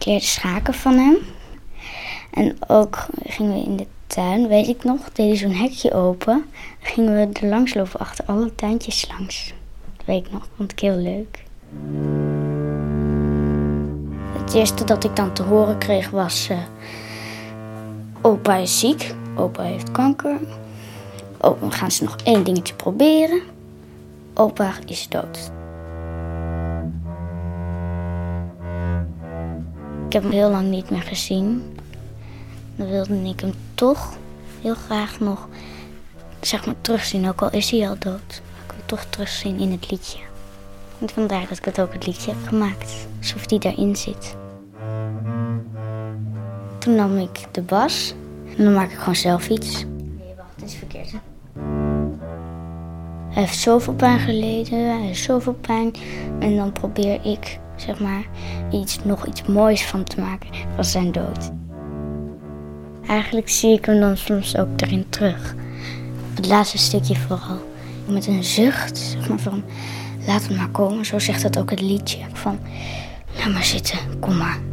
Ik leerde schaken van hem. En ook gingen we in de tuin, weet ik nog, hij zo'n hekje open. Gingen we er langs lopen achter alle tuintjes langs. Weet ik nog, vond ik heel leuk. Het eerste dat ik dan te horen kreeg was... eh, opa is ziek, opa heeft kanker. Oh, dan gaan ze nog één dingetje proberen. Opa is dood. Ik heb hem heel lang niet meer gezien. Dan wilde ik hem toch heel graag nog zeg maar, terugzien, ook al is hij al dood. Ik hem toch terugzien in het liedje. En vandaar dat ik het ook het liedje heb gemaakt, alsof die daarin zit. Toen nam ik de bas en dan maak ik gewoon zelf iets. Nee, wacht, het is verkeerd. Hè? Hij heeft zoveel pijn geleden, hij heeft zoveel pijn. En dan probeer ik, zeg maar, iets, nog iets moois van te maken van zijn dood. Eigenlijk zie ik hem dan soms ook erin terug. Het laatste stukje vooral. Met een zucht, zeg maar van, laat het maar komen. Zo zegt dat ook het liedje. Van, laat maar zitten, kom maar.